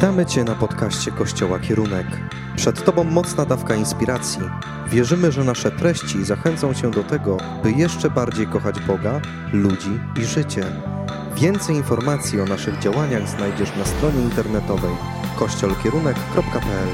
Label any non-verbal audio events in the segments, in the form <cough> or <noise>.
Witamy Cię na podcaście Kościoła Kierunek. Przed Tobą mocna dawka inspiracji. Wierzymy, że nasze treści zachęcą Cię do tego, by jeszcze bardziej kochać Boga, ludzi i życie. Więcej informacji o naszych działaniach znajdziesz na stronie internetowej kościolkierunek.pl.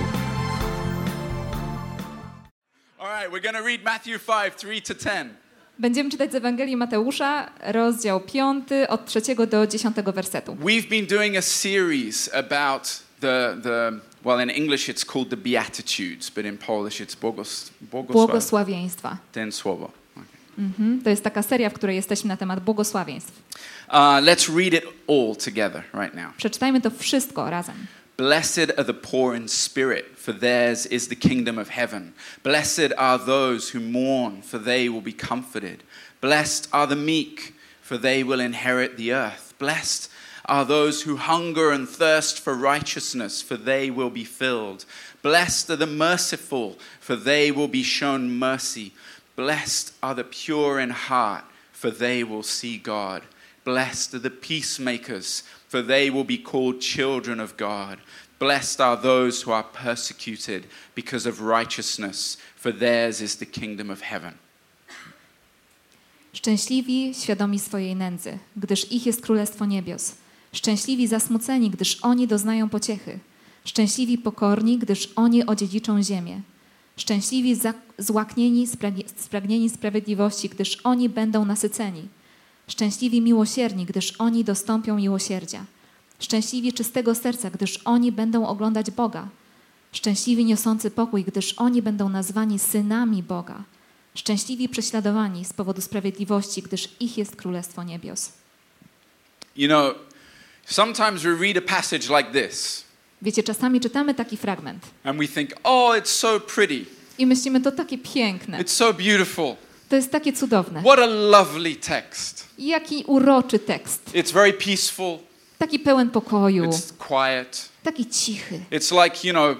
All right, we're going to read Matthew 5, 3 to 10. Będziemy czytać z Ewangelii Mateusza, rozdział 5, od 3 do 10 wersetu. We've been doing a series about the, the well, in English it's called the Beatitudes, but in Polish it's błogos, błogosław, Błogosławieństwa. ten słowo. Okay. Mhm. To jest taka seria, w której jesteśmy na temat błogosławieństw. Uh, let's read it all together right now. Przeczytajmy to wszystko razem. Blessed are the poor in spirit, for theirs is the kingdom of heaven. Blessed are those who mourn, for they will be comforted. Blessed are the meek, for they will inherit the earth. Blessed are those who hunger and thirst for righteousness, for they will be filled. Blessed are the merciful, for they will be shown mercy. Blessed are the pure in heart, for they will see God. Blessed are the peacemakers, for they will be called children of God. Blessed are those who are persecuted because of righteousness, for theirs is the kingdom of heaven. Szczęśliwi, świadomi swojej nędzy, gdyż ich jest królestwo niebios. Szczęśliwi zasmuceni, gdyż oni doznają pociechy. Szczęśliwi pokorni, gdyż oni odziedziczą ziemię. Szczęśliwi złaknieni, spragnie- spragnieni sprawiedliwości, gdyż oni będą nasyceni. Szczęśliwi miłosierni, gdyż oni dostąpią miłosierdzia. Szczęśliwi czystego serca, gdyż oni będą oglądać Boga. Szczęśliwi niosący pokój, gdyż oni będą nazwani synami Boga. Szczęśliwi prześladowani z powodu sprawiedliwości, gdyż ich jest królestwo niebios. You know, sometimes we read a passage like this Wiecie, czasami czytamy taki fragment and we think, oh, it's so pretty, i myślimy, to takie piękne, it's so beautiful. to jest takie cudowne. What a lovely text. Jaki uroczy tekst, It's very peaceful, taki pełen pokoju, it's quiet. taki cichy. It's like, you know,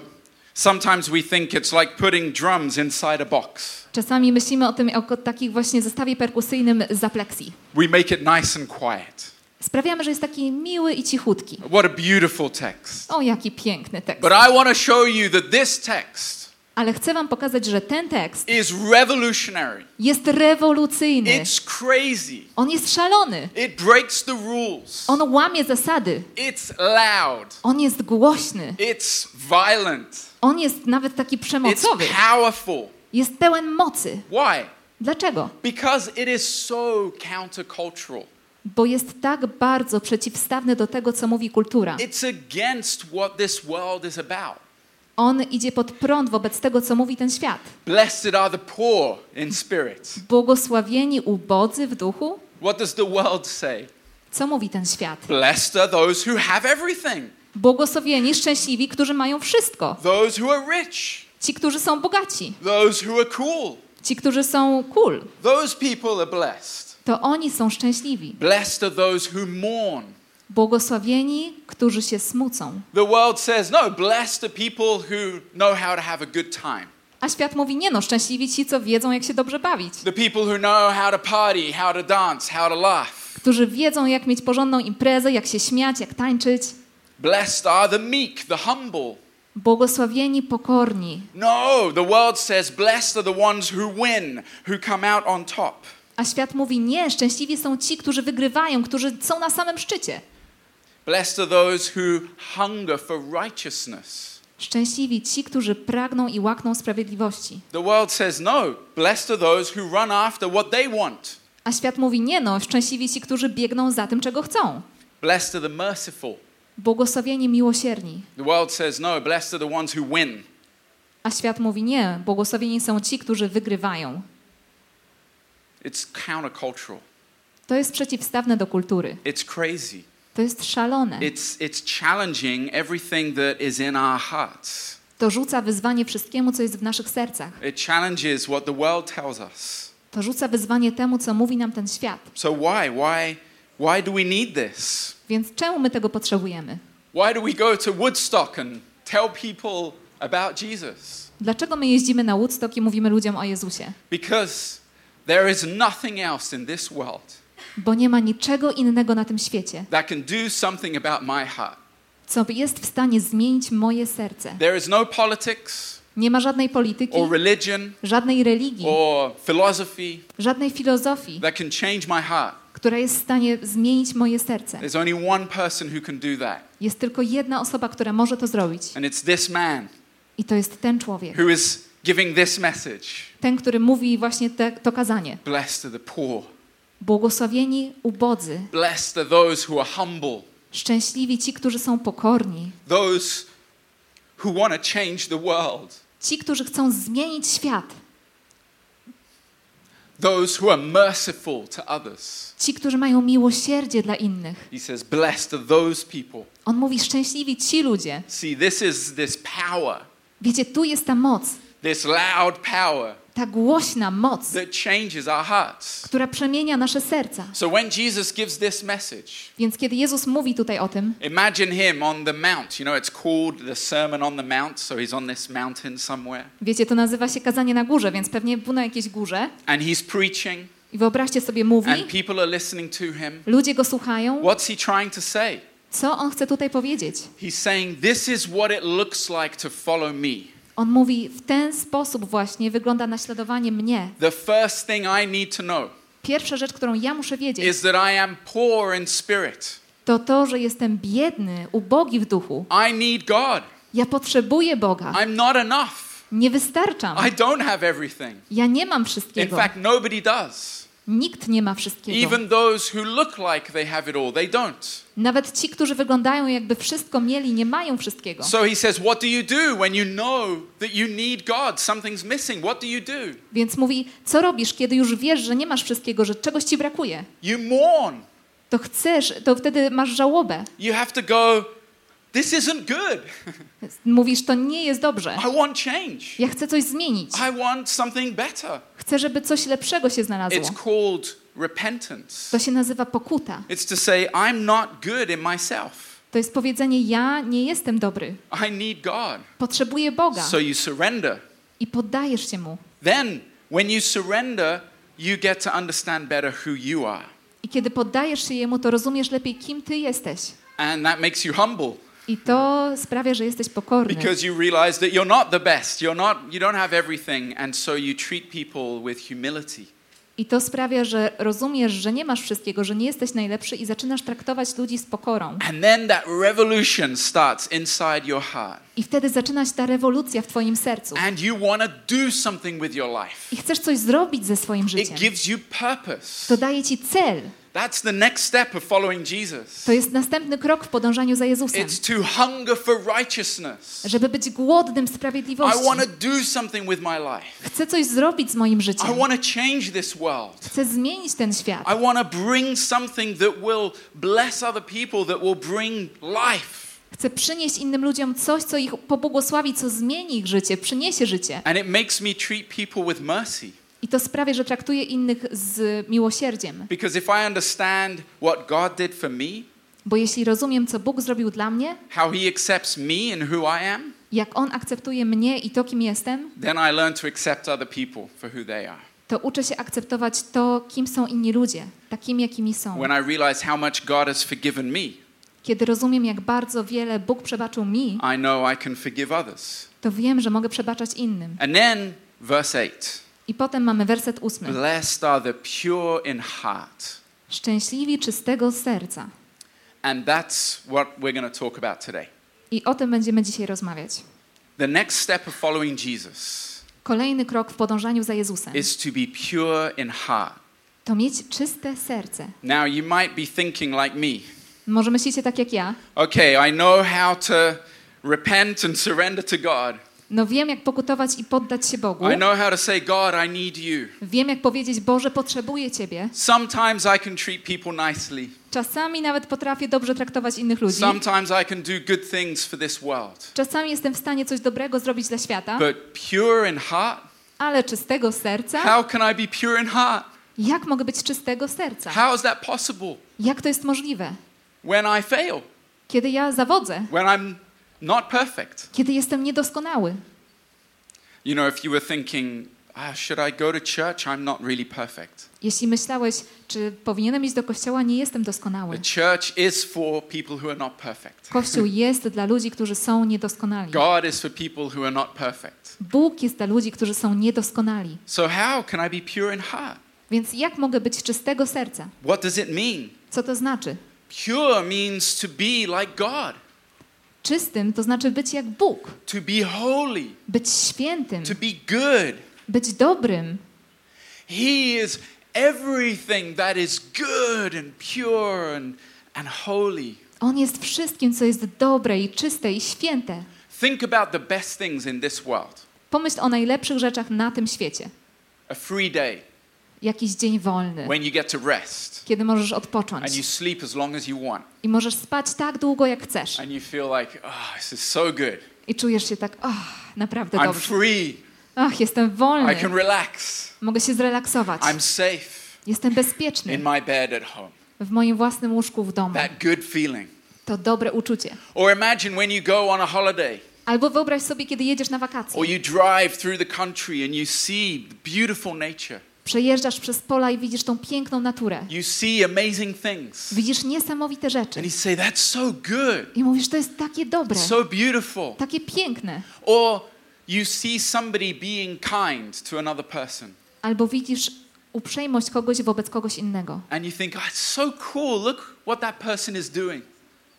sometimes we think it's like putting drums inside a box. Czasami myślimy o tym jako o takich właśnie zestawie perkusyjnym z zapleksji. We make it nice and quiet. Sprawiamy, że jest taki miły i cichutki. What a beautiful text. O, jaki piękny tekst. But I want to show you that this text Ale chcę wam pokazać, że ten tekst is revolutionary. jest rewolucyjny. It's crazy. On jest szalony. It breaks the rules. On łamie zasady. It's loud. On jest głośny. It's violent. On jest nawet taki It's przemocowy. powerful. Jest pełen mocy. Why? Dlaczego? Because it is so countercultural. Bo jest tak bardzo przeciwstawny do tego, co mówi kultura. It's against what this world is about. On idzie pod prąd wobec tego, co mówi ten świat. Blessed are the poor in spirit. Błogosławieni ubodzy w duchu? What does the world say? Co mówi ten świat? Blessed are those who have everything, Błogosławieni, szczęśliwi, którzy mają wszystko. those who are rich, Ci, którzy są bogaci. those who are cool. Ci, którzy są cool. Those people are blessed. To oni są szczęśliwi. Blessed are those who mourn. Błogosławieni, którzy się smucą. The world says, no, blessed are people who know how to have a good time. A świat mówi, nie no, szczęśliwi ci, co wiedzą, jak się dobrze bawić. The people who know how to party, how to dance, how to laugh. Którzy wiedzą, jak mieć porządną imprezę, jak się śmiać, jak tańczyć. Blessed are the meek, the humble. Błogosławieni, pokorni. No, the world says, blessed are the ones who win, who come out on top. A świat mówi, nie, szczęśliwi są ci, którzy wygrywają, którzy są na samym szczycie. Blessed are those who hunger for righteousness. Szczęśliwi ci, którzy pragną i łakną sprawiedliwości. The world says, no, blessed are those who run after what they want. A świat mówi, nie no, szczęśliwi ci, którzy biegną za tym, czego chcą. Blessed are the merciful. Błogosławieni, miłosierni. The world says, no, blessed are the ones who win. A świat mówi, nie, błogosławieni są ci, którzy wygrywają. It's countercultural. To jest przeciwstawne do kultury. It's crazy. To jest szalone. It's, it's challenging everything that is in our hearts. To rzuca wyzwanie wszystkiemu, co jest w naszych sercach. It challenges what the world tells us. To rzuca wyzwanie temu, co mówi nam ten świat. So why? Why, why do we need this? Więc czemu my tego potrzebujemy? Why do we go to Woodstock and tell people about Jesus? Dlaczego my jeździmy na Woodstock i mówimy ludziom o Jezusie? Because there is nothing else in this world Bo nie ma niczego innego na tym świecie, that can do something about my heart co jest w stanie zmienić moje serce. There is no politics Nie ma żadnej polityki, or religion żadnej religii, or philosophy żadnej filozofii, that can change my heart. która jest w stanie zmienić moje serce. There's only one person who can do that, Jest tylko jedna osoba, która może to zrobić. and it's this man I to jest ten człowiek. who is giving this message Ten, który mówi właśnie te, to kazanie. Blessed are the poor, Błogosławieni ubodzy, blessed are those who are humble, szczęśliwi ci, którzy są pokorni, those who want to change the world, ci, którzy chcą zmienić świat, those who are merciful to others. ci, którzy mają miłosierdzie dla innych. He says, Blessed are those people. On mówi szczęśliwi ci ludzie. See, this is this power, Wiecie, tu jest ta moc, this loud power ta głośna moc, that changes our hearts. która przemienia nasze serca. So when Jesus gives this message, Więc kiedy Jezus mówi tutaj o tym, imagine him on the mount. You know, it's called the Sermon on the Mount, so he's on this mountain somewhere. wiecie, to nazywa się kazanie na górze, więc pewnie był na jakiejś górze. And he's preaching, I wyobraźcie sobie, mówi, and people are listening to him. ludzie go słuchają. What's he trying to say? Co on chce tutaj powiedzieć? He's saying, This is what it looks like to follow me. On mówi, w ten sposób właśnie wygląda naśladowanie mnie. The first thing I need to know Pierwsza rzecz, którą ja muszę wiedzieć, is that I am poor in spirit. to to, że jestem biedny, ubogi w duchu. I need God. Ja potrzebuję Boga. I'm not enough. Nie wystarczam. I don't have everything. Ja nie mam In wszystkiego. fact, nobody does. Nikt nie ma wszystkiego. Even those who look like they have it all, they don't. Nawet ci, którzy wyglądają jakby wszystko mieli, nie mają wszystkiego. So he says, What do you do when you know that you need God? Something's missing. What do you do? Więc mówi, co robisz, kiedy już wiesz, że nie masz wszystkiego, że czegoś ci brakuje? You mourn. To chcesz, to wtedy masz żałobę. You have to go, This isn't good. Mówisz, to nie jest dobrze. I want change. Ja chcę coś zmienić. I want something better. Chcę, żeby coś lepszego się znalazło. It's called repentance. To się nazywa pokuta. It's to say, I'm not good in myself. To jest powiedzenie, ja nie jestem dobry. I need God. Potrzebuję Boga. So you surrender. I poddajesz się Mu. Then, when you surrender, you get to understand better who you are. I kiedy poddajesz się Jemu, to rozumiesz lepiej, kim Ty jesteś. And that makes you humble I to sprawia, że jesteś pokorny. because you realize that you're not the best. You're not you don't have everything and so you treat people with humility. I to sprawia, że rozumiesz, że nie masz wszystkiego, że nie jesteś najlepszy i zaczynasz traktować ludzi z pokorą. And then that revolution starts inside your heart. I wtedy zaczyna się ta rewolucja w twoim sercu. And you want to do something with your life. I chcesz coś zrobić ze swoim It życiem. gives you purpose. To daje ci cel. That's the next step of following Jesus. To jest następny krok w podążaniu za Jezusem. It's to hunger for righteousness. Żeby być głodnym I sprawiedliwości. want to do something with my life. Chcę coś zrobić z moim życiem. I want to change this world. Chcę zmienić ten świat. I want to bring something that will bless other people, that will bring life. Chcę przynieść innym ludziom coś, co ich pobłogosławi, co zmieni ich życie, przyniesie życie. And it makes me treat people with mercy. I to sprawia, że traktuję innych z miłosierdziem. Because if I understand what God did for me, Bo jeśli rozumiem, co Bóg zrobił dla mnie, how He accepts me and who I am, jak On akceptuje mnie i to, kim jestem, then I learn to accept other people for who they are. to uczę się akceptować to, kim są inni ludzie, takimi, jakimi są. When I realize how much God has forgiven me, Kiedy rozumiem, jak bardzo wiele Bóg przebaczył mi, I know I can forgive others. to wiem, że mogę przebaczać innym. And then, verse 8 I potem mamy werset ósmy. Blessed are the pure in heart. Szczęśliwi czystego serca. And that's what we're going to talk about today. I o tym będziemy dzisiaj rozmawiać. The next step of following Jesus Kolejny krok w podążaniu za Jezusem is to be pure in heart. to mieć czyste serce. Now, you might be thinking like me Może myślicie tak jak ja? okay, I know how to repent and surrender to God. No wiem, jak pokutować i poddać się Bogu. I know how to say, God, I need you. Wiem, jak powiedzieć, Boże, potrzebuję Ciebie. Sometimes I can treat people nicely, Czasami nawet potrafię dobrze traktować innych ludzi. sometimes I can do good things for this world. Czasami jestem w stanie coś dobrego zrobić dla świata, But pure in heart? ale czystego serca? How can I be pure in heart? Jak mogę być czystego serca? How is that possible? Jak to jest możliwe? When I fail, Kiedy ja zawodzę, when I'm not perfect. kiedy jestem niedoskonały. You know, if you were thinking, ah, should I go to church? I'm not really perfect. Jeśli myślałeś, czy powinienem iść do kościoła, nie jestem doskonały. The church is for people who are not perfect. Kościół jest dla ludzi, którzy są niedoskonali. God is for people who are not perfect. Bóg jest dla ludzi, którzy są niedoskonali. So, how can I be pure in heart? Więc jak mogę być czystego serca? What does it mean? Co to znaczy? Pure means to be like God, Czystym to znaczy być jak Bóg, to be holy, być świętym, to be good. być dobrym. He is everything that is good and pure and, and holy. On jest wszystkim, co jest dobre i czyste i święte. Think about the best things in this world Pomyśl o najlepszych rzeczach na tym świecie. a free day Jakiś dzień wolny, when you get to rest kiedy możesz and you odpocząć sleep as long as you want i możesz spać tak długo, jak chcesz. and you feel like, oh, this is so good. I czujesz się tak, ach, naprawdę I'm dobrze. free. Ach, jestem wolny. I can relax. Mogę się zrelaksować. I'm safe Jestem bezpieczny in my bed at home. w moim własnym łóżku w domu. That good feeling. To dobre uczucie. Or imagine when you go on a holiday Albo wyobraź sobie, kiedy jedziesz na wakacje. or you drive through the country and you see beautiful nature. Przejeżdżasz przez pola i widzisz tą piękną naturę. You see amazing things. Widzisz niesamowite rzeczy. And you say, that's so good, I mówisz, to jest takie dobre, so beautiful. takie piękne. Or you see somebody being kind to another person Albo widzisz uprzejmość kogoś wobec kogoś innego. and you think, oh, it's so cool. Look what that person is doing.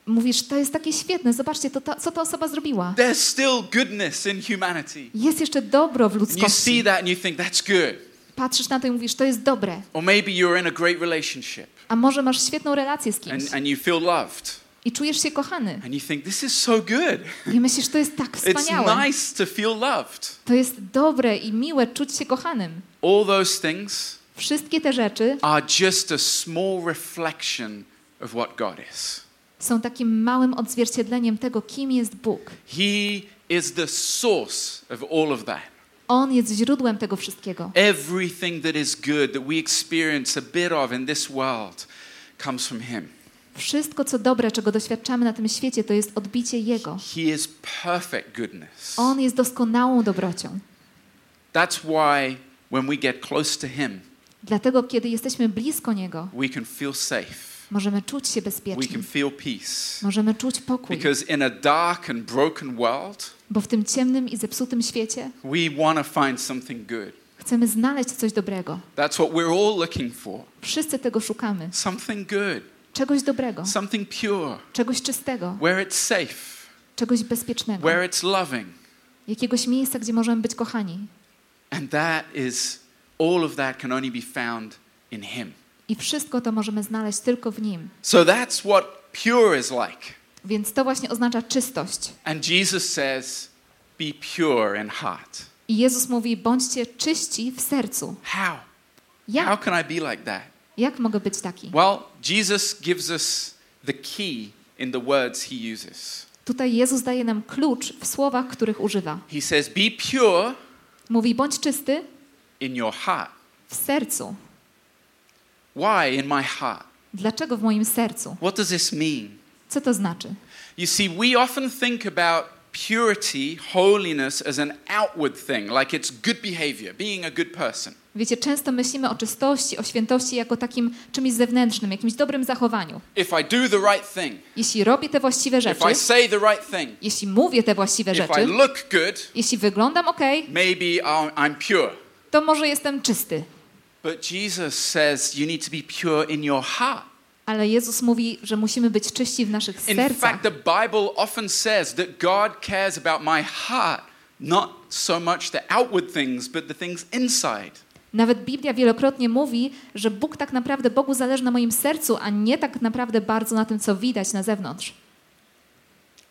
Mówisz, to jest takie świetne, zobaczcie, to co ta osoba zrobiła. There's still goodness in humanity. Jest jeszcze dobro w And you see ludzkości. that and you think, that's good. Patrzysz na to i mówisz, to jest dobre. Or maybe you're in a great relationship A może masz świetną relację z kimś and, and you feel loved i czujesz się kochany. and you think, this is so good. I myślisz, to jest tak <laughs> It's wspaniałe. nice to feel loved. To jest dobre i miłe czuć się kochanym. All those things Wszystkie te rzeczy are just a small reflection of what God is. są takim małym odzwierciedleniem tego, kim jest Bóg. He is the source of all of that. On jest źródłem tego wszystkiego. Everything that is good that we experience a bit of in this world comes from Him. Wszystko, co dobre, czego doświadczamy na tym świecie, to jest odbicie Jego. He is perfect goodness. On jest doskonałą dobrocią. That's why when we get close to Him, Dlatego, kiedy jesteśmy blisko Niego, we can feel safe. możemy czuć się bezpiecznie. Możemy czuć pokój. Because in a dark and broken world, Bo w tym ciemnym i zepsutym świecie we want to find something good. chcemy znaleźć coś dobrego. That's what we're all looking for. Wszyscy tego szukamy. Something good, Czegoś dobrego, something pure, czegoś czystego, where it's safe, czegoś bezpiecznego, where it's loving. jakiegoś miejsca, gdzie możemy być kochani. And that is, all of that can only be found in Him. I wszystko to możemy znaleźć tylko w Nim. So that's what pure is like. Więc to właśnie oznacza czystość. And Jesus says, be pure in heart. I Jezus mówi: bądźcie czyści w sercu. How? How Jak? can I be like that? Jak mogę być taki? Well, Jesus gives us the key in the words He uses. Tutaj Jezus daje nam klucz w słowach, których używa. He says, be pure Mówi: bądź czysty in your heart. w sercu. Why in my heart? Dlaczego w moim sercu? What does this mean? Co to znaczy? You see, we often think about purity, holiness as an outward thing, like it's good behavior, being a good person. Wiecie, często myślimy o czystości, o świętości jako takim czymś zewnętrznym, jakimś dobrym zachowaniu. If I do the right thing, Jeśli robię te właściwe rzeczy, if I say the right thing, jeśli mówię te właściwe if I rzeczy, look good, jeśli wyglądam ok, maybe I'm pure. to może jestem czysty. But Jesus says you need to be pure in your heart. Ale Jezus mówi, że musimy być czyści w naszych In sercach. fact, the Bible often says that God cares about my heart, not so much the outward things, but the things inside. Nawet Biblia wielokrotnie mówi, że Bóg tak naprawdę Bogu zależy na moim sercu, a nie tak naprawdę bardzo na tym, co widać na zewnątrz.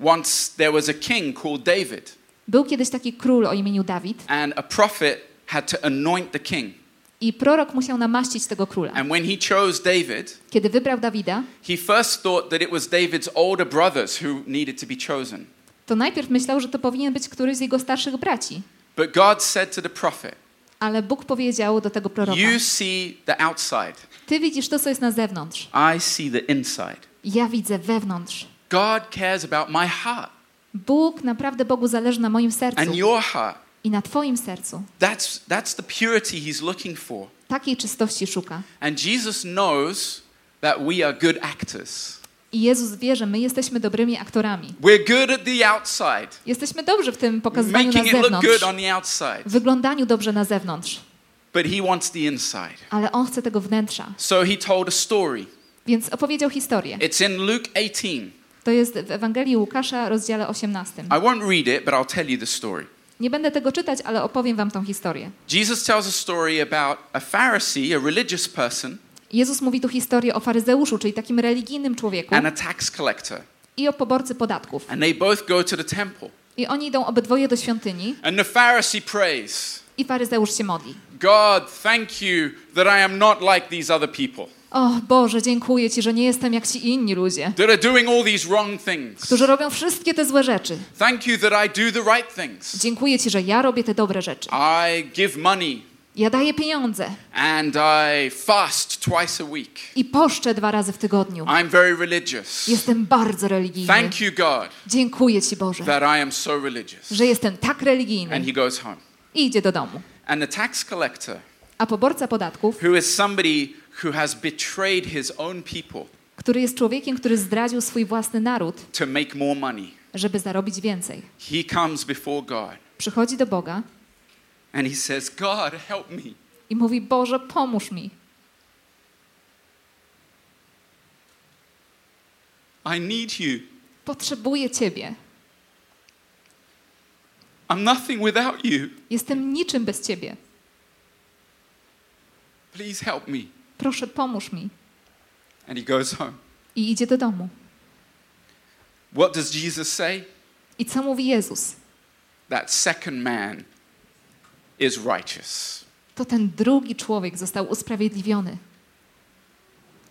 Once there was a king called David, Był kiedyś taki król o imieniu Dawid and a prophet had to anoint the king. I prorok musiał namaścić tego króla. And when he chose David, Kiedy wybrał Dawida, he first thought that it was David's older brothers who needed to be chosen. to najpierw myślał, że to powinien być któryś z jego starszych braci. But God said to the prophet, Ale Bóg powiedział do tego proroka: You see the outside, Ty widzisz to, co jest na zewnątrz. I see the inside. Ja widzę wewnątrz. God cares about my heart Bóg naprawdę Bogu zależy na moim sercu and your heart. I na Twoim sercu. That's, that's the purity he's looking for. Takiej czystości szuka. And Jesus knows that we are good actors. I Jezus wie, że my jesteśmy dobrymi aktorami. We're good at the outside, Jesteśmy dobrzy w tym pokazywaniu na making it look zewnątrz, good on the outside. w wyglądaniu dobrze na zewnątrz, But he wants the inside. ale On chce tego wnętrza. So he told a story. Więc opowiedział historię. It's in Luke 18. To jest w Ewangelii Łukasza, rozdziale 18. I won't read it, but I'll tell you the story. Nie będę tego czytać, ale opowiem wam tą historię. Jesus tells a story about a Pharisee, a religious person, Jezus mówi tu historię o faryzeuszu, czyli takim religijnym człowieku and a tax collector. i o poborcy podatków. And they both go to the temple. I oni idą obydwoje do świątyni And the Pharisee prays, i faryzeusz się modli. God, thank you that I am not like these other people O Boże, dziękuję Ci, że nie jestem jak ci inni ludzie, that are doing all these wrong things. którzy robią wszystkie te złe rzeczy. Thank you that I do the right things. Dziękuję Ci, że ja robię te dobre rzeczy. I give money Ja daję pieniądze and I fast twice a week. i poszczę dwa razy w tygodniu. I'm very religious. Jestem bardzo religijny. Thank you, God, Dziękuję Ci, Boże, that I am so religious. że jestem tak And religijny. he goes home. I idzie do domu. And the tax collector, A poborca podatków, who is somebody who has betrayed his own people który jest człowiekiem, który zdradził swój własny naród, to make more money, żeby zarobić więcej, he comes before God przychodzi do Boga and he says, God, help me. i mówi: Boże, pomóż mi. I need you. Potrzebuję Ciebie. I'm nothing without you. Jestem niczym bez Ciebie. Please help me. Proszę, pomóż mi. And he goes home. I idzie do domu. What does Jesus say? I co mówi Jezus? That second man is righteous. To ten drugi człowiek został usprawiedliwiony.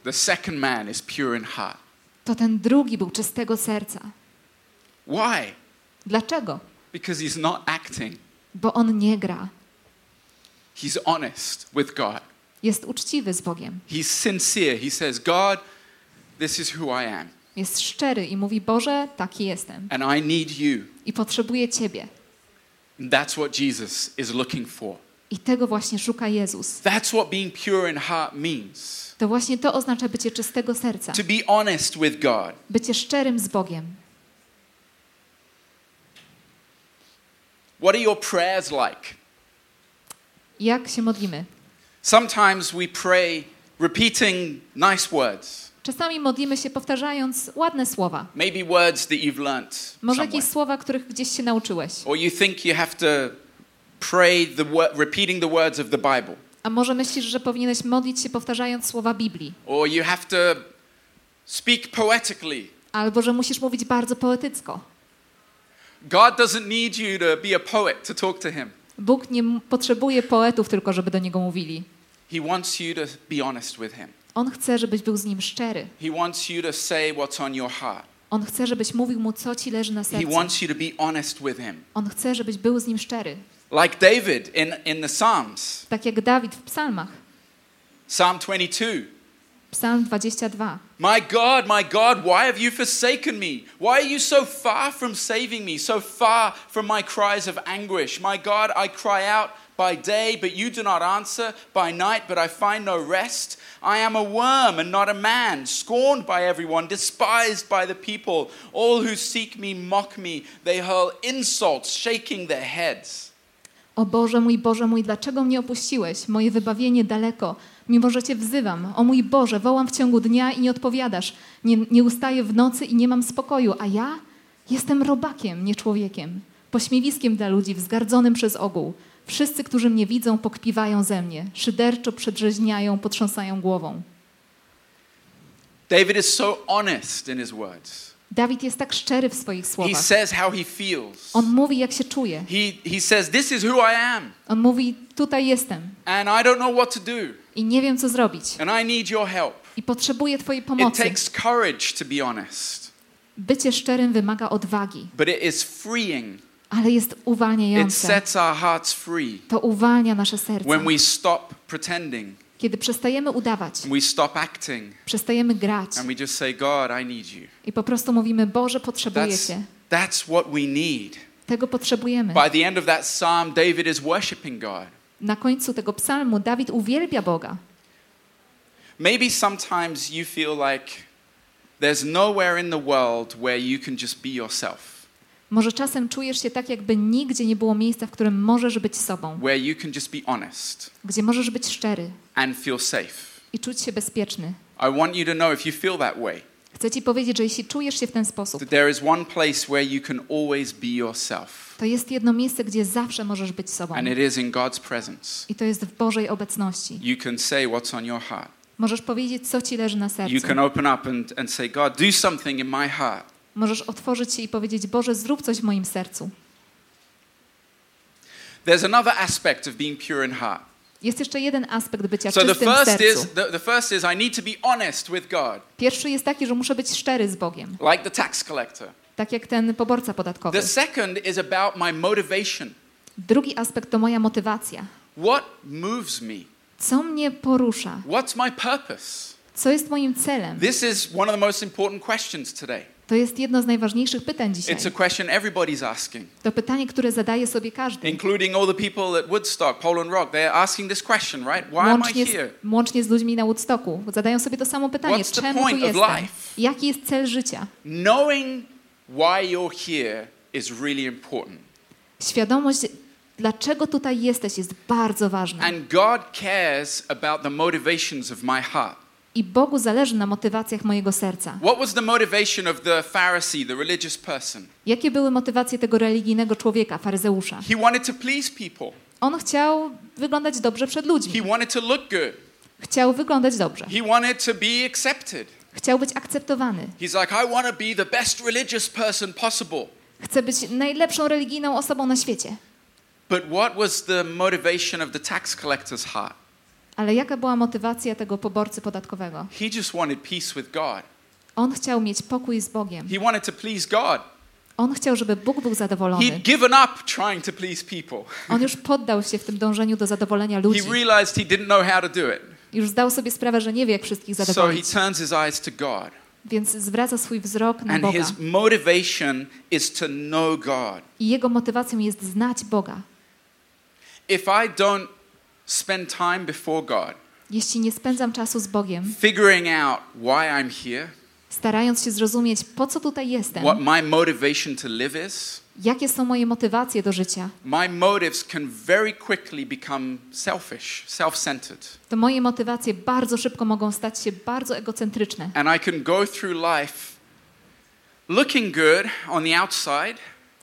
The second man is pure in heart. To ten drugi był czystego serca. Why? Dlaczego? Because he's not acting. Bo on nie gra. He's honest with God. Jest uczciwy z Bogiem. He's sincere. He says, God, this is who I am. Jest szczery i mówi: Boże, taki jestem. And I need you. I potrzebuję Ciebie. That's what Jesus is looking for. I tego właśnie szuka Jezus. That's what being pure in heart means. To właśnie to oznacza bycie czystego serca. To be honest with God. Bycie szczerym z Bogiem. What are your prayers like? Jak się modlimy? Sometimes we pray repeating nice words, Czasami modlimy się powtarzając ładne słowa. maybe words that you've learnt Może somewhere. jakieś słowa, których gdzieś się nauczyłeś. Or you think you have to pray the repeating the words of the Bible. A może myślisz, że powinieneś modlić się powtarzając słowa Biblii? Or you have to speak poetically. Albo że musisz mówić bardzo poetycko. God doesn't need you to be a poet to talk to him. Bóg nie potrzebuje poetów tylko, żeby do Niego mówili. He wants you to be honest with him. On chce, żebyś był z Nim szczery. He wants you to say what's on your heart. On chce, żebyś mówił Mu, co Ci leży na He wants you to be honest with him. On chce, żebyś był z Nim szczery. Like David in, in the Psalms. Tak jak Dawid w psalmach. Psalm 22. Psalm 22. My God, my God, why have you forsaken me? Why are you so far from saving me, so far from my cries of anguish? My God, I cry out by day, but you do not answer, by night, but I find no rest. I am a worm and not a man, scorned by everyone, despised by the people. All who seek me mock me, they hurl insults, shaking their heads. O Boże mój, Boże mój, dlaczego mnie opuściłeś? Moje wybawienie daleko, mimo że Cię wzywam. O mój Boże, wołam w ciągu dnia i nie odpowiadasz. Nie, nie ustaję w nocy i nie mam spokoju. A ja jestem robakiem, nie człowiekiem. Pośmiewiskiem dla ludzi, wzgardzonym przez ogół. Wszyscy, którzy mnie widzą, pokpiwają ze mnie. Szyderczo przedrzeźniają, potrząsają głową. David is so honest in his words. Dawid jest tak szczery w swoich He słowach. says how he feels. On mówi, jak się czuje. He, he says, This is who I am, On mówi, tutaj jestem and I don't know what to do, i nie wiem, co zrobić. and I need your help. I potrzebuję Twojej It pomocy. takes courage to be honest, Bycie szczerym wymaga odwagi, but it is freeing. Ale jest uwalniające. To uwalnia nasze serce. when we stop pretending, Kiedy przestajemy udawać, we stop acting, przestajemy grać and we just say, God, I need you. i po prostu mówimy, Boże, potrzebuję That's, Cię. that's what we need. Tego potrzebujemy. By the end of that psalm, David is worshiping God. Na końcu tego psalmu Dawid uwielbia Boga. Maybe sometimes you feel like there's nowhere in the world where you can just be yourself, Może czasem czujesz się tak, jakby nigdzie nie było miejsca, w którym możesz być sobą, where you can just be honest gdzie możesz być szczery and feel safe. i czuć się bezpieczny. I want you to know if you feel that way, Chcę Ci powiedzieć, że jeśli czujesz się w ten sposób, you to jest jedno miejsce, gdzie zawsze możesz być sobą. and it is in God's presence. I to jest w Bożej obecności. You can say what's on your heart. Możesz powiedzieć, co Ci leży na You sercu. can open up and, and say, God, do something in my heart. Możesz otworzyć się i powiedzieć, Boże, zrób coś w moim sercu. There's another aspect of being pure in heart. Jest jeszcze jeden aspekt bycia So czystym w first sercu. is the, the first is I need to be honest with God, Pierwszy jest taki, że muszę być szczery z Bogiem, like the tax collector. tak jak ten poborca podatkowy. The second is about my motivation. Drugi aspekt to moja motywacja. What moves me? Co mnie porusza? What's my purpose? Co jest moim celem? This is one of the most important questions today. To jest jedno z najważniejszych pytań dzisiaj. It's a question everybody's asking, To pytanie, które zadaje sobie każdy. including all the people at Woodstock, Poland Rock. They're asking this question, right? Why am I Łącznie here? z, łącznie z ludźmi na Woodstocku. Zadają sobie to samo pytanie. What's the Czemu tu point of jestem? life? Jaki jest cel życia? Knowing why you're here is really important. Świadomość, dlaczego tutaj jesteś, jest bardzo ważna. And God cares about the motivations of my heart. I Bogu zależy na motywacjach mojego serca. What was the motivation of the Pharisee, the religious person? Jakie były motywacje tego religijnego człowieka, faryzeusza? He wanted to please people. On chciał wyglądać dobrze przed He ludźmi. wanted to look good. Chciał wyglądać dobrze. He wanted to be accepted. Chciał być akceptowany. He's like, I want to be the best religious person possible. Chce być najlepszą religijną osobą na świecie. But what was the motivation of the tax collector's heart? Ale jaka była motywacja tego poborcy podatkowego? He just wanted peace with God. On chciał mieć pokój z Bogiem. He wanted to please God. On chciał, żeby Bóg był zadowolony. He'd given up trying to please people. <laughs> On już poddał się w tym dążeniu do zadowolenia He ludzi. realized he didn't know how to do it. Już zdał sobie sprawę, że nie wie, jak wszystkich So he zadowolić. turns his eyes to God. Więc zwraca swój wzrok na And Boga. his motivation is to know God. I jego motywacją jest znać Boga. If I don't spend time before God, Jeśli nie spędzam czasu z Bogiem, figuring out why I'm here, starając się zrozumieć, po co tutaj jestem, what my motivation to live is, jakie są moje motywacje do życia, my motives can very quickly become selfish, self centered. to moje motywacje bardzo szybko mogą stać się bardzo egocentryczne. And I can go through life looking good on the outside,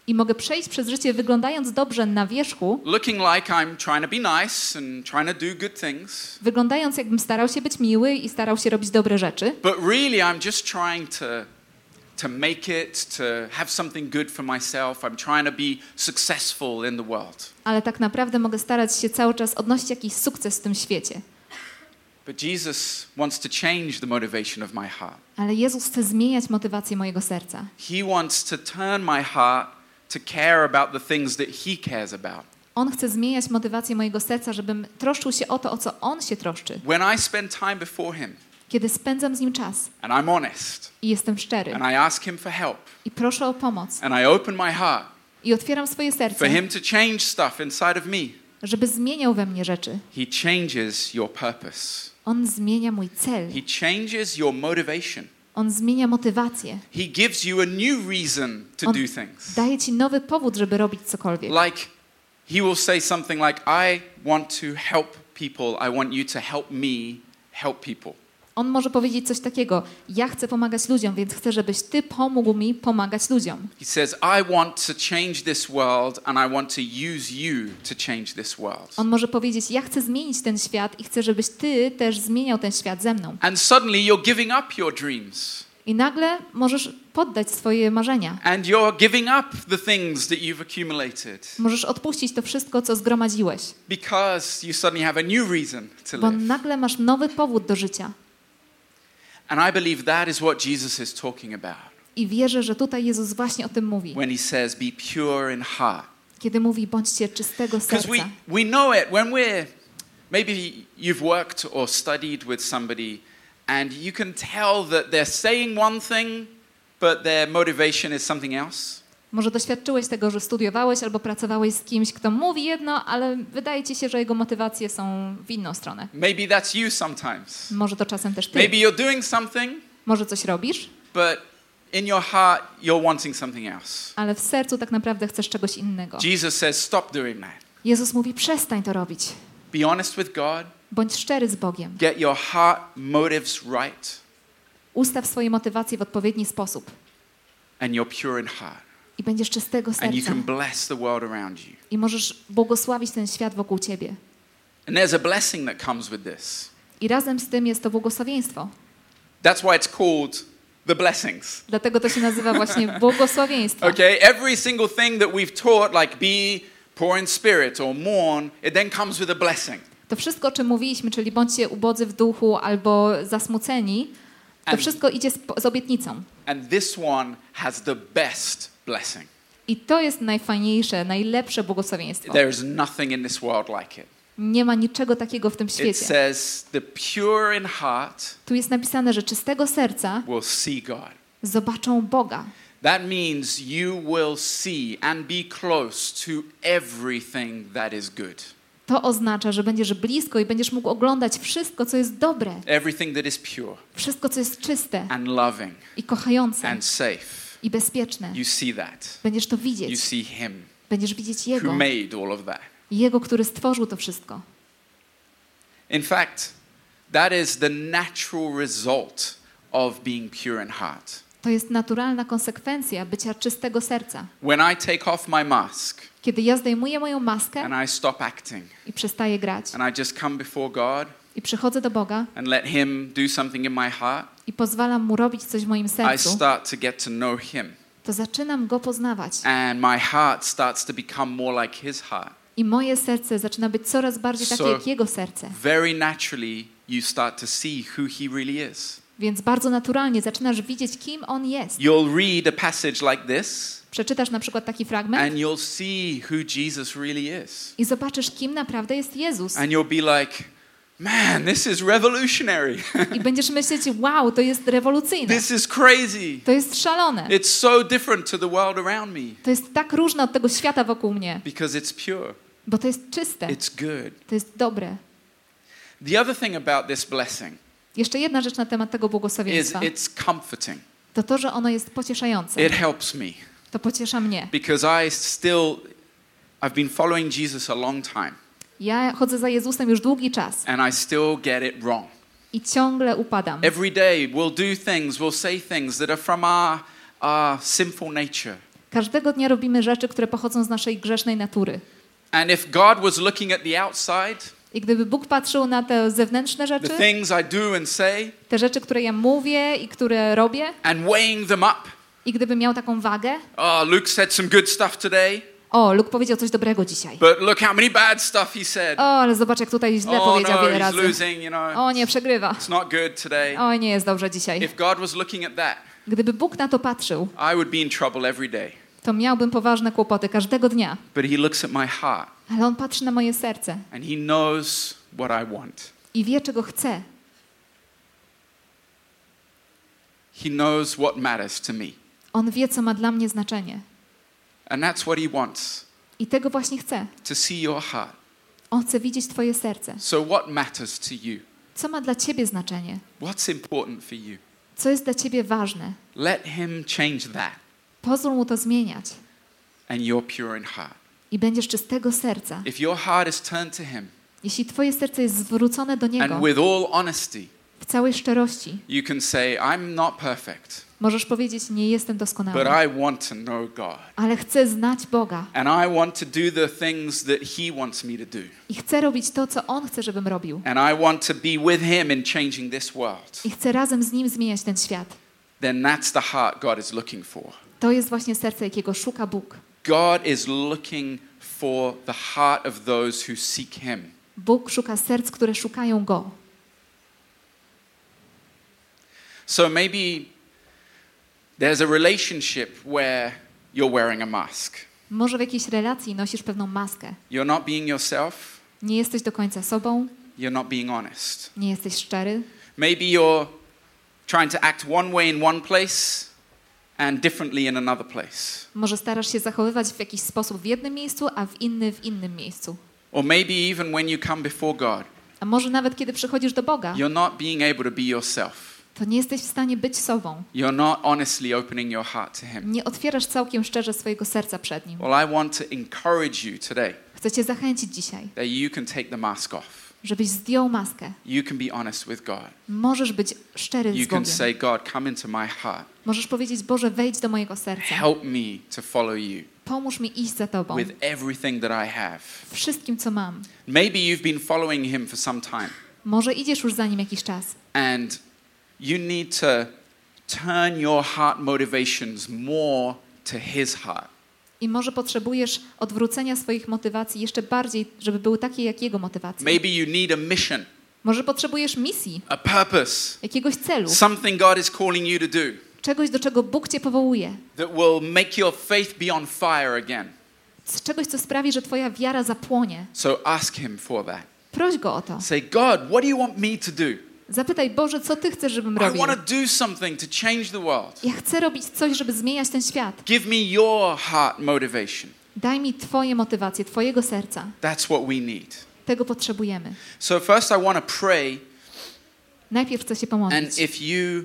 I mogę przejść przez życie wyglądając dobrze na wierzchu, looking like I'm trying to be nice and trying to do good things. wyglądając jakbym starał się być miły i starał się robić dobre rzeczy, But really, I'm just trying to, to make it, to have something good for myself. I'm trying to be successful in the world. ale tak naprawdę mogę starać się cały czas odnosić jakiś sukces w tym świecie. But Jesus wants to change the motivation of my heart. Ale Jezus chce zmieniać motywację mojego serca. He wants to turn my heart to care about the things that He cares about. On chce zmieniać motywację mojego serca, żebym troszczył się o to, o co On się troszczy. When I spend time before Him Kiedy spędzam z Nim czas and I'm honest i jestem szczery and I ask Him for help i proszę o pomoc and I open my heart i otwieram swoje for serce, Him to change stuff inside of me, żeby zmieniał we mnie rzeczy, He changes your purpose. On zmienia mój cel. He changes your motivation. On zmienia motywację. He gives you a new reason to On do things. daje ci nowy powód, żeby robić cokolwiek. Like, he will say something like, I want to help people. I want you to help me help people. On może powiedzieć coś takiego: Ja chcę pomagać ludziom, więc chcę, żebyś ty pomógł mi pomagać ludziom. He says, I want to change this world and I want to use you to change this world. On może powiedzieć: Ja chcę zmienić ten świat i chcę, żebyś ty też zmieniał ten świat ze mną. And suddenly you're giving up your dreams I nagle możesz poddać swoje marzenia. and you're giving up the things that you've accumulated Możesz odpuścić to wszystko, co zgromadziłeś, because you suddenly have a new reason to bo live. nagle masz nowy powód do życia. And I believe that is what Jesus is talking about I wierzę, że tutaj Jezus właśnie o tym mówi. when he says, Be pure in heart. Kiedy mówi: bądźcie czystego Because we, serca. we know it when we're, maybe you've worked or studied with somebody and you can tell that they're saying one thing, but their motivation is something else. Może doświadczyłeś tego, że studiowałeś albo pracowałeś z kimś, kto mówi jedno, ale wydaje ci się, że jego motywacje są w inną stronę. Maybe that's you sometimes. Może to czasem też ty. Maybe you're doing something, Może coś robisz, but in your heart, you're wanting something else. ale w sercu tak naprawdę chcesz czegoś innego. Jesus says, stop doing that. Jezus mówi: przestań to robić. Be honest with God. Bądź szczery z Bogiem. Get your heart motives right, Ustaw swoje motywacje w odpowiedni sposób and you're pure in heart. I będziesz czystego And you serca. can bless the world around you. I możesz błogosławić ten świat wokół ciebie. And there's a blessing that comes with this. I razem z tym jest to błogosławieństwo. That's why it's called the blessings. Dlatego to się nazywa właśnie <laughs> błogosławieństwo. Okay, every single thing that we've taught, like be poor in spirit or mourn, it then comes with a blessing. To wszystko, o czym mówiliśmy, czyli bądźcie ubodzy w duchu albo zasmuceni, to And- wszystko idzie z, z obietnicą. And this one has the best blessing. I to jest najfajniejsze, najlepsze błogosławieństwo. There is nothing in this world like it. Nie ma niczego takiego w tym It świecie. says, the pure in heart Tu jest napisane, że czystego serca will see God. zobaczą Boga. That means you will see and be close to everything that is good, To oznacza, że będziesz blisko i będziesz mógł oglądać wszystko, co jest dobre, everything that is pure wszystko, co jest czyste and loving i kochające and safe. I bezpieczne. Będziesz to widzieć. Będziesz widzieć Jego. Jego, który stworzył to wszystko. In fact, that is the natural result of being pure in heart. To jest naturalna konsekwencja bycia czystego serca. When I take off my mask Kiedy ja zdejmuję moją maskę and I stop acting i przestaję grać and I just come before God i przychodzę do Boga and let Him do something in my heart, i pozwalam Mu robić coś w moim I sercu, start to get to know Him. to zaczynam Go poznawać. And my heart starts to become more like His heart. I moje serce zaczyna być coraz bardziej takie So- jak Jego serce. Very naturally, you start to see who He really is. Więc bardzo naturalnie zaczynasz widzieć, kim On jest. You'll read a passage like this Przeczytasz na przykład taki fragment and you'll see who Jesus really is. i zobaczysz, kim naprawdę jest Jezus. And you'll be like, man, this is revolutionary. I będziesz myśleć, wow, to jest rewolucyjne. this is crazy. To jest szalone. It's so different to the world around me To jest tak różne od tego świata wokół mnie, because it's pure, bo to jest czyste, it's good. to jest dobre. The other thing about this blessing Jeszcze jedna rzecz na temat tego is błogosławieństwa. it's comforting. To to, że ono jest pocieszające. It helps me To pociesza mnie. because I still, I've been following Jesus a long time Ja chodzę za Jezusem już długi czas and I still get it wrong. i ciągle upadam. Every day we'll do things, we'll say things that are from our, our sinful nature. Każdego dnia robimy rzeczy, które pochodzą z naszej grzesznej natury. And if God was looking at the outside, I gdyby Bóg patrzył na te zewnętrzne rzeczy, things I do and say, te rzeczy, które ja mówię i które robię, and weighing them up, i gdyby miał taką wagę, oh, Luke said some good stuff today, o, Luke powiedział coś dobrego dzisiaj. but look how many bad stuff he said. O, ale zobacz, jak tutaj źle Oh powiedział no, wiele razy. losing, you know. O, nie, przegrywa. It's not good today. O, nie jest dobrze dzisiaj. If God was looking at that, Gdyby Bóg na to patrzył, I would be in trouble every day. to miałbym poważne kłopoty każdego dnia. But he looks at my heart Ale On patrzy na moje serce and he knows what I want. i wie, czego chce. He knows what matters to me. On wie, co ma dla mnie znaczenie. And that's what he wants I tego właśnie chce. to see your heart. On chce widzieć Twoje serce. So, what matters to you? Co ma dla Ciebie znaczenie? What's important for you? Co jest dla Ciebie ważne? Let him change that, Pozwól Mu to zmieniać and you're pure in heart. i będziesz czystego serca. If your heart is turned to him, Jeśli Twoje serce jest zwrócone do Niego and with all honesty, w całej szczerości, you can say, I'm not perfect, możesz powiedzieć, nie jestem but doskonały, I want to know God. ale chcę znać Boga And I want to do the things that He wants me to do. i chcę robić to, co On chce, żebym robił. And I want to be with Him in changing this world. I chcę razem z Nim zmieniać ten świat. Then that's the heart God is looking for. To jest właśnie serce, jakiego szuka Bóg. God is looking for the heart of those who seek Him. Bóg szuka serc, które szukają Go. So maybe there's a relationship where you're wearing a mask. Może w jakiejś relacji nosisz pewną maskę. You're not being yourself, Nie jesteś do końca sobą, you're not being honest. nie jesteś szczery. Maybe you're trying to act one way in one place and differently in another place. Może starasz się zachowywać w jakiś sposób w jednym miejscu, a w inny w innym miejscu. Or maybe even when you come before God, A może nawet kiedy przychodzisz do Boga, you're not being able to be yourself. To nie jesteś w stanie być sobą. You're not honestly opening your heart to Him. Nie otwierasz całkiem szczerze swojego serca przed Nim. Well, I want to encourage you today Chcę Cię zachęcić dzisiaj, that you can take the mask off. żebyś zdjął maskę. You can be honest with God. Możesz być szczery You z can Bogiem. say, God, come into my heart. Możesz powiedzieć, Boże, wejdź do mojego serca. Help me to follow you Pomóż mi iść za Tobą. with everything that I have. Wszystkim, co mam. Maybe you've been following Him for some time Może idziesz już za Nim jakiś czas. and you need to turn your heart motivations more to His heart. I może potrzebujesz odwrócenia swoich motywacji jeszcze bardziej, żeby były takie jak Jego motywacje. Maybe you need a mission, Może potrzebujesz misji, a purpose, jakiegoś celu, something God is calling you to do czegoś, do czego Bóg Cię powołuje. that will make your faith be on fire again. Z czegoś, co sprawi, że Twoja wiara zapłonie. So ask Him for that. Proś Go o to. Say, God, what do you want me to do? Zapytaj, Boże, co Ty chcesz, żebym robił? Ja chcę robić coś, żeby zmieniać ten świat. Give me your heart motivation. Daj mi Twoje motywacje, Twojego serca. That's what we need. Tego potrzebujemy. So, first, I want to pray. Najpierw chcę się And pomodlić. if you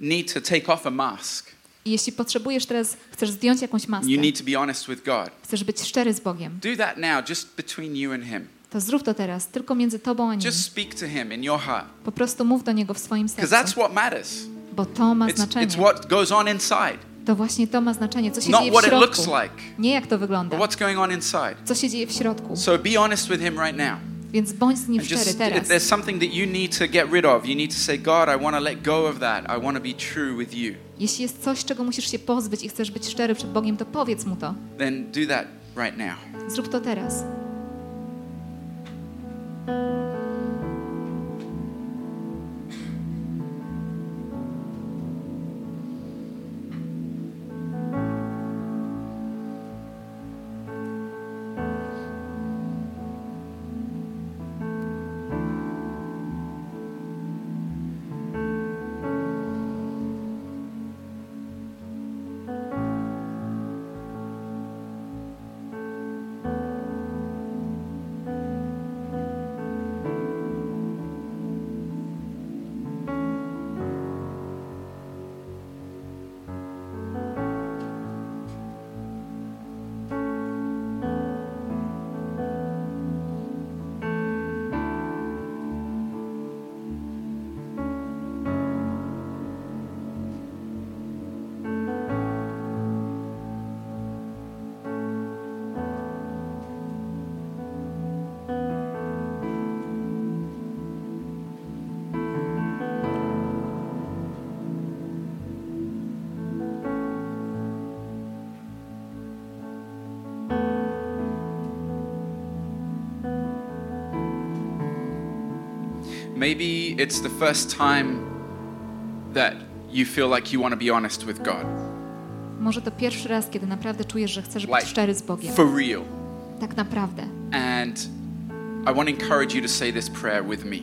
need to take off a mask, I jeśli potrzebujesz teraz, chcesz zdjąć jakąś maskę, you need to be honest with God. chcesz być szczery z Bogiem, Do that now, just between you and Him. To zrób to teraz, tylko między Tobą a Nim. Just speak to Him in your heart. Po prostu mów do Niego w swoim Because that's sercu, what matters. bo to ma It's, znaczenie. it's what goes on inside, To właśnie to ma znaczenie, co się not dzieje w what it looks środku. like, Nie jak to wygląda, what's going on inside. co się dzieje w środku. So be honest with Him right now. Więc bądź z Nim szczery teraz. there's something that you need to get rid of, you need to say, God, I want to let go of that. I want to be true with you. Jeśli jest coś, czego musisz się pozbyć i chcesz być szczery przed Bogiem, to powiedz Mu to. Then do that right now. Zrób to teraz. Música Maybe it's the first time that you feel like you want to be honest with God. Może to pierwszy raz, kiedy naprawdę czujesz, że chcesz być Like, szczery z Bogiem. For real. Tak naprawdę. And I want to encourage you to say this prayer with me.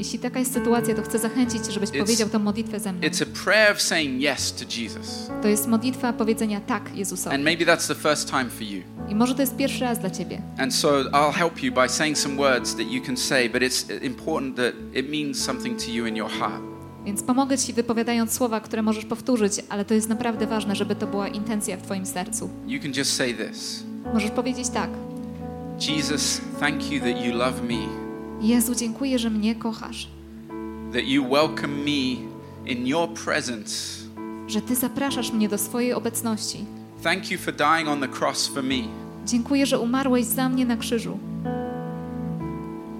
Jeśli taka jest sytuacja, to chcę zachęcić, żebyś It's- powiedział tę modlitwę ze mną. It's a prayer of saying yes to Jesus. To jest modlitwa powiedzenia tak Jezusowi. And maybe that's the first time for you. I może to jest pierwszy raz dla Ciebie. And so I'll help you by saying some words that you can say, but it's important that it means something to you in your heart. Więc pomogę Ci wypowiadając słowa, które możesz powtórzyć, ale to jest naprawdę ważne, żeby to była intencja w Twoim sercu. You can just say this Możesz powiedzieć tak. Jesus, thank you that you love me, Jezu, dziękuję, że mnie kochasz. that you welcome me in your presence. Że Ty zapraszasz mnie do swojej obecności. Thank you for dying on the cross for me. Dziękuję, że umarłeś za mnie na krzyżu.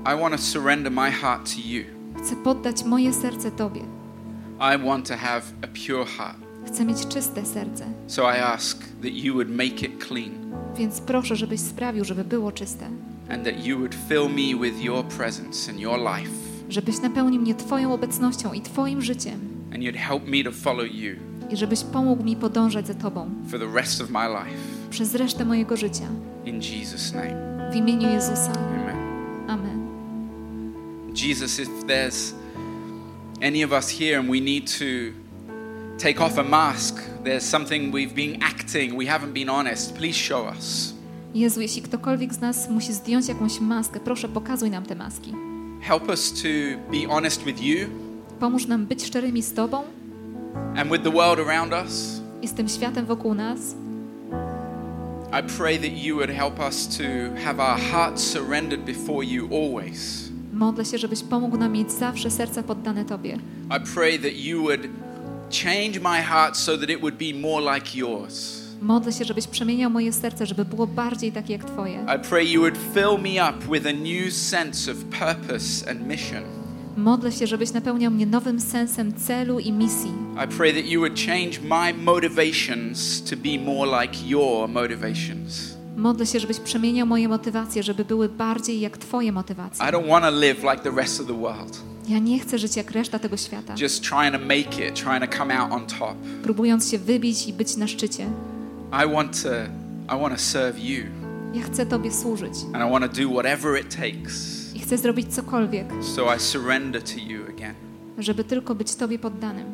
I want to surrender my heart to you. Chcę poddać moje serce Tobie. I want to have a pure heart. Chcę mieć czyste serce. So I ask that you would make it clean Więc proszę, żebyś sprawił, żeby było czyste. And that you would fill me with your presence and your life. Żebyś napełnił mnie Twoją obecnością i Twoim życiem. And you'd help me to follow you I żebyś pomógł mi podążać za Tobą for the rest of my life. przez resztę mojego życia. In Jesus' name. W imieniu Jezusa. Amen. Amen. Jesus, if there's any of us here and we need to take off a mask. There's something we've been acting, we haven't been honest. Please show us. Jezu, jeśli ktokolwiek z nas musi zdjąć jakąś maskę, proszę pokazuj nam te maski. Help us to be honest with you Pomóż nam być szczerymi z Tobą and with the world around us. i z tym światem wokół nas. I pray that you would help us to have our hearts surrendered before you always. Modlę się, żebyś pomógł nam mieć zawsze serca poddane Tobie. I pray that you would change my heart so that it would be more like yours. Modlę się, żebyś przemieniał moje serce, żeby było bardziej takie jak Twoje. I pray you would fill me up with a new sense of purpose and mission. Modlę się, żebyś napełniał mnie nowym sensem celu i misji. I pray that you would change my motivations to be more like your motivations. Modlę się, żebyś przemieniał moje motywacje, żeby były bardziej jak Twoje motywacje. I don't want to live like the rest of the world, Ja nie chcę żyć jak reszta tego świata, just trying to make it, trying to come out on top. próbując się wybić i być na szczycie. I want to I want to serve you Ja chcę Tobie służyć and I want to do whatever it takes. i chcę zrobić cokolwiek, So I surrender to you again. żeby tylko być Tobie poddanym.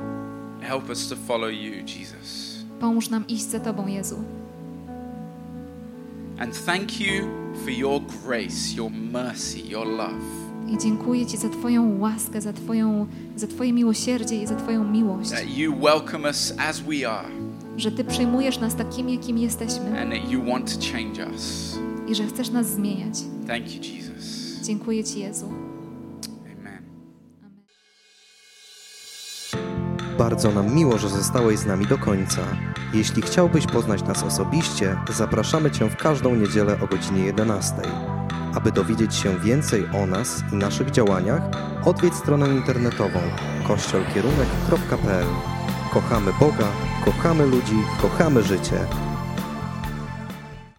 Help us to follow you, Jesus. Pomóż nam iść za Tobą, Jezu. And thank you for your grace, your mercy, your love. I dziękuję Ci za Twoją łaskę, za, Twoją, za Twoje miłosierdzie i za Twoją miłość, That you welcome us as we are że Ty przyjmujesz nas takimi, jakimi jesteśmy and that you want to change us. i że chcesz nas zmieniać. Thank you, Jesus. Dziękuję Ci, Jezu. Amen. Bardzo nam miło, że zostałeś z nami do końca. Jeśli chciałbyś poznać nas osobiście, zapraszamy Cię w każdą niedzielę o godzinie 11. Aby dowiedzieć się więcej o nas i naszych działaniach, odwiedź stronę internetową kościolkierunek.pl. Kochamy Boga, kochamy ludzi, kochamy życie.